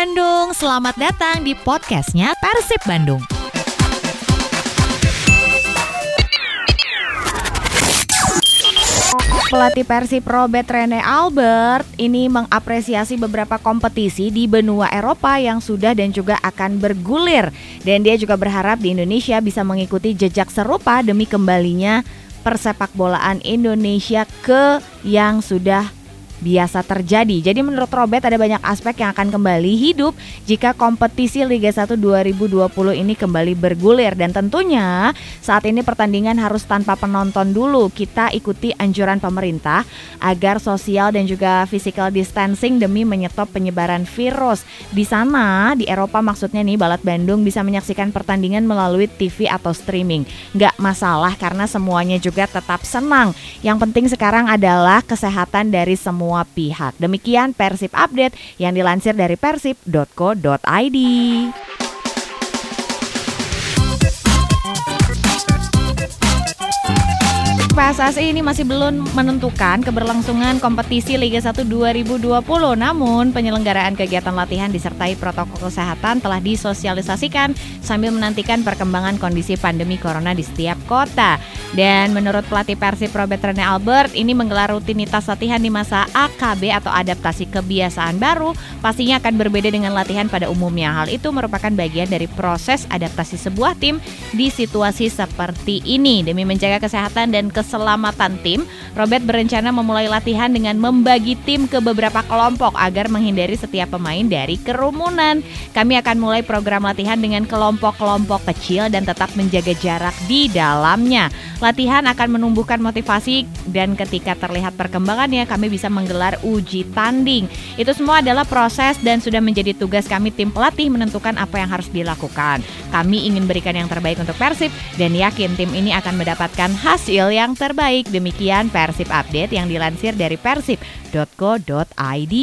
Bandung, selamat datang di podcastnya Persib Bandung. Pelatih Persib Robert Rene Albert ini mengapresiasi beberapa kompetisi di benua Eropa yang sudah dan juga akan bergulir dan dia juga berharap di Indonesia bisa mengikuti jejak serupa demi kembalinya persepak bolaan Indonesia ke yang sudah biasa terjadi. Jadi menurut Robert ada banyak aspek yang akan kembali hidup jika kompetisi Liga 1 2020 ini kembali bergulir dan tentunya saat ini pertandingan harus tanpa penonton dulu. Kita ikuti anjuran pemerintah agar sosial dan juga physical distancing demi menyetop penyebaran virus. Di sana di Eropa maksudnya nih Balat Bandung bisa menyaksikan pertandingan melalui TV atau streaming. Nggak masalah karena semuanya juga tetap senang. Yang penting sekarang adalah kesehatan dari semua semua pihak. Demikian Persib Update yang dilansir dari persib.co.id. PSSI ini masih belum menentukan keberlangsungan kompetisi Liga 1 2020. Namun, penyelenggaraan kegiatan latihan disertai protokol kesehatan telah disosialisasikan sambil menantikan perkembangan kondisi pandemi corona di setiap kota. Dan menurut pelatih Persib Robert Rene Albert, ini menggelar rutinitas latihan di masa AKB atau adaptasi kebiasaan baru pastinya akan berbeda dengan latihan pada umumnya. Hal itu merupakan bagian dari proses adaptasi sebuah tim di situasi seperti ini demi menjaga kesehatan dan kesehatan keselamatan tim, Robert berencana memulai latihan dengan membagi tim ke beberapa kelompok agar menghindari setiap pemain dari kerumunan. Kami akan mulai program latihan dengan kelompok-kelompok kecil dan tetap menjaga jarak di dalamnya. Latihan akan menumbuhkan motivasi dan ketika terlihat perkembangannya kami bisa menggelar uji tanding. Itu semua adalah proses dan sudah menjadi tugas kami tim pelatih menentukan apa yang harus dilakukan. Kami ingin berikan yang terbaik untuk Persib dan yakin tim ini akan mendapatkan hasil yang terbaik. Demikian Persib Update yang dilansir dari persib.co.id.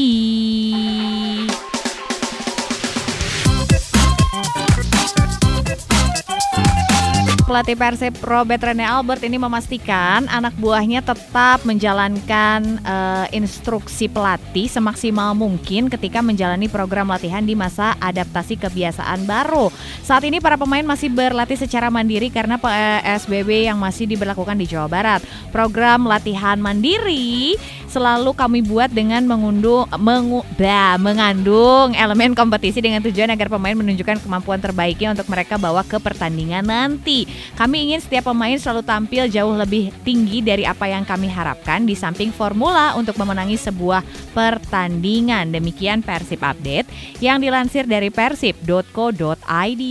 pelatih Persib Robert Rene Albert ini memastikan anak buahnya tetap menjalankan uh, instruksi pelatih semaksimal mungkin ketika menjalani program latihan di masa adaptasi kebiasaan baru. Saat ini para pemain masih berlatih secara mandiri karena PSBB yang masih diberlakukan di Jawa Barat. Program latihan mandiri selalu kami buat dengan mengundung mengu, bah, mengandung elemen kompetisi dengan tujuan agar pemain menunjukkan kemampuan terbaiknya untuk mereka bawa ke pertandingan nanti. Kami ingin setiap pemain selalu tampil jauh lebih tinggi dari apa yang kami harapkan di samping formula untuk memenangi sebuah pertandingan. Demikian Persib Update yang dilansir dari persib.co.id.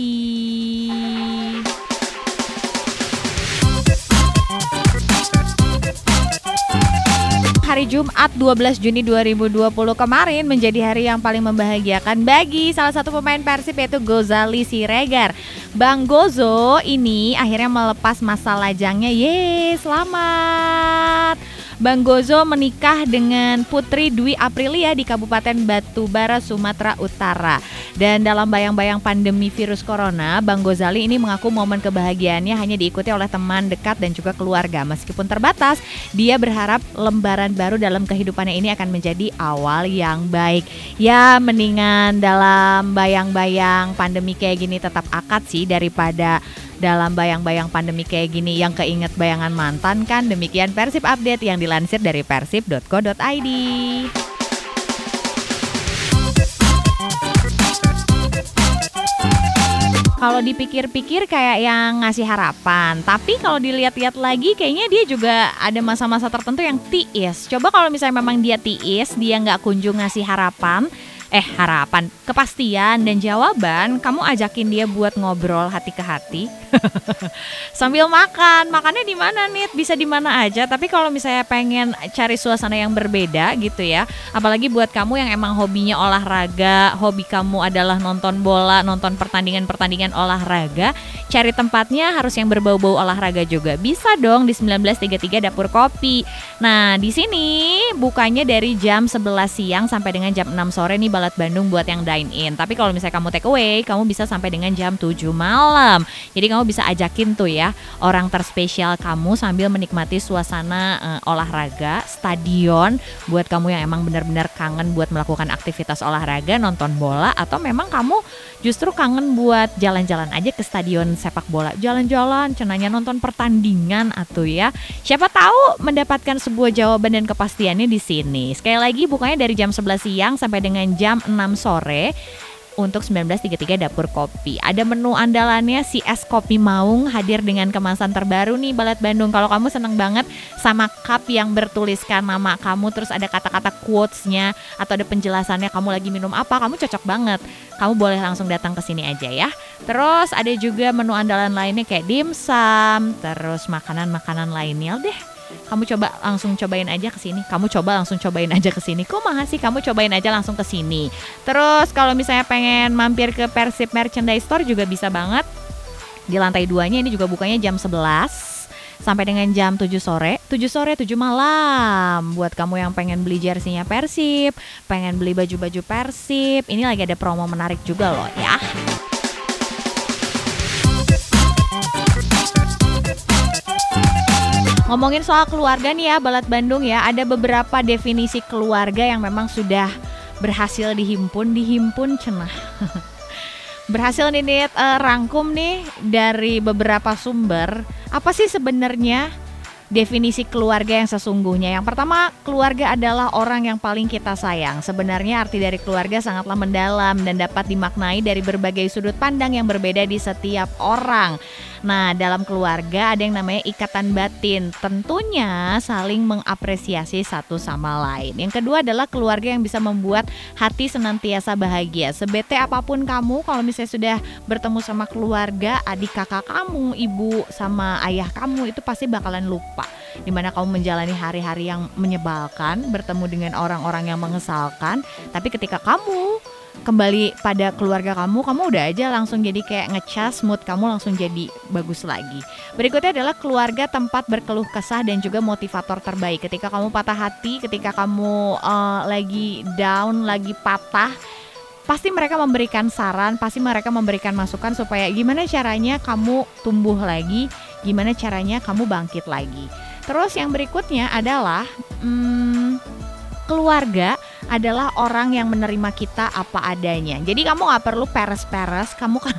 hari Jumat 12 Juni 2020 kemarin menjadi hari yang paling membahagiakan bagi salah satu pemain Persib yaitu Gozali Siregar. Bang Gozo ini akhirnya melepas masa lajangnya. Ye, selamat. Bang Gozo menikah dengan Putri Dwi Aprilia di Kabupaten Batubara, Sumatera Utara. Dan dalam bayang-bayang pandemi virus corona, Bang Gozali ini mengaku momen kebahagiaannya hanya diikuti oleh teman dekat dan juga keluarga. Meskipun terbatas, dia berharap lembaran baru dalam kehidupannya ini akan menjadi awal yang baik. Ya, mendingan dalam bayang-bayang pandemi kayak gini tetap akad sih daripada dalam bayang-bayang pandemi kayak gini yang keinget bayangan mantan kan demikian Persib update yang dilansir dari persib.co.id. Kalau dipikir-pikir kayak yang ngasih harapan, tapi kalau dilihat-lihat lagi kayaknya dia juga ada masa-masa tertentu yang tiis. Coba kalau misalnya memang dia tiis, dia nggak kunjung ngasih harapan, eh harapan, kepastian dan jawaban, kamu ajakin dia buat ngobrol hati ke hati. Sambil makan, makannya di mana nih? Bisa di mana aja, tapi kalau misalnya pengen cari suasana yang berbeda gitu ya, apalagi buat kamu yang emang hobinya olahraga, hobi kamu adalah nonton bola, nonton pertandingan-pertandingan olahraga, cari tempatnya harus yang berbau-bau olahraga juga. Bisa dong di 1933 Dapur Kopi. Nah, di sini bukanya dari jam 11 siang sampai dengan jam 6 sore nih Balat Bandung buat yang dine in. Tapi kalau misalnya kamu take away, kamu bisa sampai dengan jam 7 malam. Jadi kamu bisa ajakin tuh ya orang terspesial kamu sambil menikmati suasana uh, olahraga, stadion buat kamu yang emang benar-benar kangen buat melakukan aktivitas olahraga, nonton bola atau memang kamu justru kangen buat jalan-jalan aja ke stadion sepak bola. Jalan-jalan, cenanya nonton pertandingan atau ya. Siapa tahu mendapatkan sebuah jawaban dan kepastiannya di sini. Sekali lagi bukanya dari jam 11 siang sampai dengan jam 6 sore untuk 1933 Dapur Kopi. Ada menu andalannya si es kopi maung hadir dengan kemasan terbaru nih Balat Bandung. Kalau kamu seneng banget sama cup yang bertuliskan nama kamu terus ada kata-kata quotesnya atau ada penjelasannya kamu lagi minum apa, kamu cocok banget. Kamu boleh langsung datang ke sini aja ya. Terus ada juga menu andalan lainnya kayak dimsum, terus makanan-makanan lainnya deh kamu coba langsung cobain aja ke sini. Kamu coba langsung cobain aja ke sini. Kok mahal sih? Kamu cobain aja langsung ke sini. Terus kalau misalnya pengen mampir ke Persib Merchandise Store juga bisa banget. Di lantai duanya ini juga bukanya jam 11 sampai dengan jam 7 sore 7 sore 7 malam buat kamu yang pengen beli jersinya Persib pengen beli baju-baju Persib ini lagi ada promo menarik juga loh ya Ngomongin soal keluarga nih ya, Balat Bandung ya, ada beberapa definisi keluarga yang memang sudah berhasil dihimpun, dihimpun cenah. berhasil nih uh, rangkum nih dari beberapa sumber. Apa sih sebenarnya definisi keluarga yang sesungguhnya. Yang pertama, keluarga adalah orang yang paling kita sayang. Sebenarnya arti dari keluarga sangatlah mendalam dan dapat dimaknai dari berbagai sudut pandang yang berbeda di setiap orang. Nah, dalam keluarga ada yang namanya ikatan batin. Tentunya saling mengapresiasi satu sama lain. Yang kedua adalah keluarga yang bisa membuat hati senantiasa bahagia. Sebete apa pun kamu, kalau misalnya sudah bertemu sama keluarga, adik kakak kamu, ibu sama ayah kamu itu pasti bakalan lupa. Di mana kamu menjalani hari-hari yang menyebalkan, bertemu dengan orang-orang yang mengesalkan. Tapi ketika kamu kembali pada keluarga kamu, kamu udah aja langsung jadi kayak ngecas mood kamu langsung jadi bagus lagi. Berikutnya adalah keluarga tempat berkeluh kesah dan juga motivator terbaik. Ketika kamu patah hati, ketika kamu uh, lagi down, lagi patah, pasti mereka memberikan saran, pasti mereka memberikan masukan supaya gimana caranya kamu tumbuh lagi, gimana caranya kamu bangkit lagi. Terus yang berikutnya adalah hmm, keluarga adalah orang yang menerima kita apa adanya. Jadi kamu nggak perlu peres-peres, kamu kan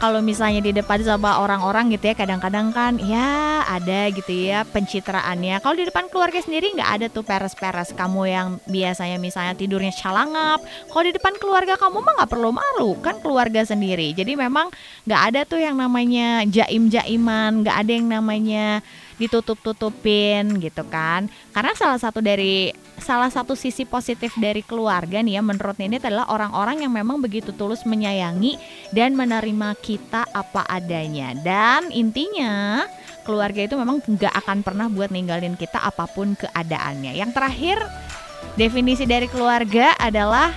kalau misalnya di depan sama orang-orang gitu ya kadang-kadang kan ya ada gitu ya pencitraannya. Kalau di depan keluarga sendiri nggak ada tuh peres-peres kamu yang biasanya misalnya tidurnya calangap. Kalau di depan keluarga kamu mah nggak perlu malu kan keluarga sendiri. Jadi memang nggak ada tuh yang namanya jaim-jaiman nggak ada yang namanya ditutup-tutupin gitu kan. Karena salah satu dari salah satu sisi positif dari keluarga nih ya menurut ini adalah orang-orang yang memang begitu tulus menyayangi dan menerima kita apa adanya. Dan intinya keluarga itu memang nggak akan pernah buat ninggalin kita apa pun keadaannya. Yang terakhir definisi dari keluarga adalah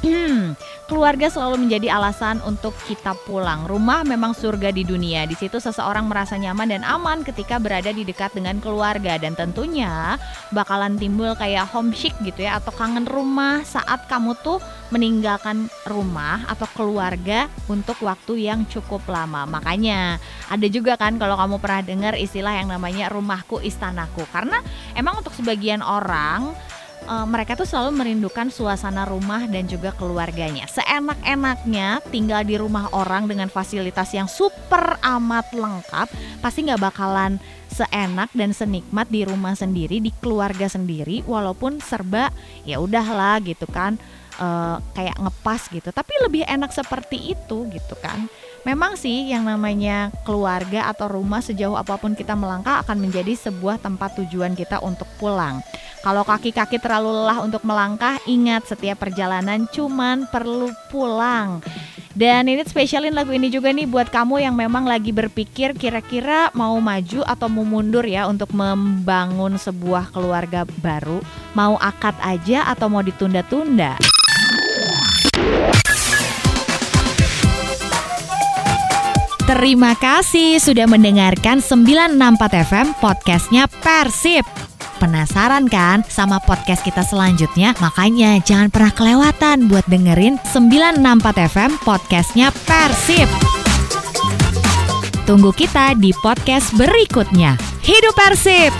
Keluarga selalu menjadi alasan untuk kita pulang. Rumah memang surga di dunia. Di situ seseorang merasa nyaman dan aman ketika berada di dekat dengan keluarga dan tentunya bakalan timbul kayak homesick gitu ya atau kangen rumah saat kamu tuh meninggalkan rumah atau keluarga untuk waktu yang cukup lama. Makanya ada juga kan kalau kamu pernah dengar istilah yang namanya rumahku istanaku karena emang untuk sebagian orang uh, mereka tuh selalu merindukan suasana rumah dan juga keluarganya. Seenak-enaknya tinggal di rumah orang dengan fasilitas yang super amat lengkap, pasti nggak bakalan seenak dan senikmat di rumah sendiri, di keluarga sendiri, walaupun serba ya udahlah gitu kan, uh, kayak ngepas gitu. Tapi lebih enak seperti itu gitu kan. Memang sih yang namanya keluarga atau rumah sejauh apa pun kita melangkah akan menjadi sebuah tempat tujuan kita untuk pulang. Kalau kaki-kaki terlalu lelah untuk melangkah, ingat setiap perjalanan cuman perlu pulang. Dan ini spesialin lagu ini juga nih buat kamu yang memang lagi berpikir kira-kira mau maju atau mau mundur ya untuk membangun sebuah keluarga baru. Mau akad aja atau mau ditunda-tunda? Terima kasih sudah mendengarkan 964 FM podcastnya Persib. Penasaran kan sama podcast kita selanjutnya? Makanya jangan pernah kelewatan buat dengerin 964 FM podcastnya Persib. Tunggu kita di podcast berikutnya. Hidup Persib!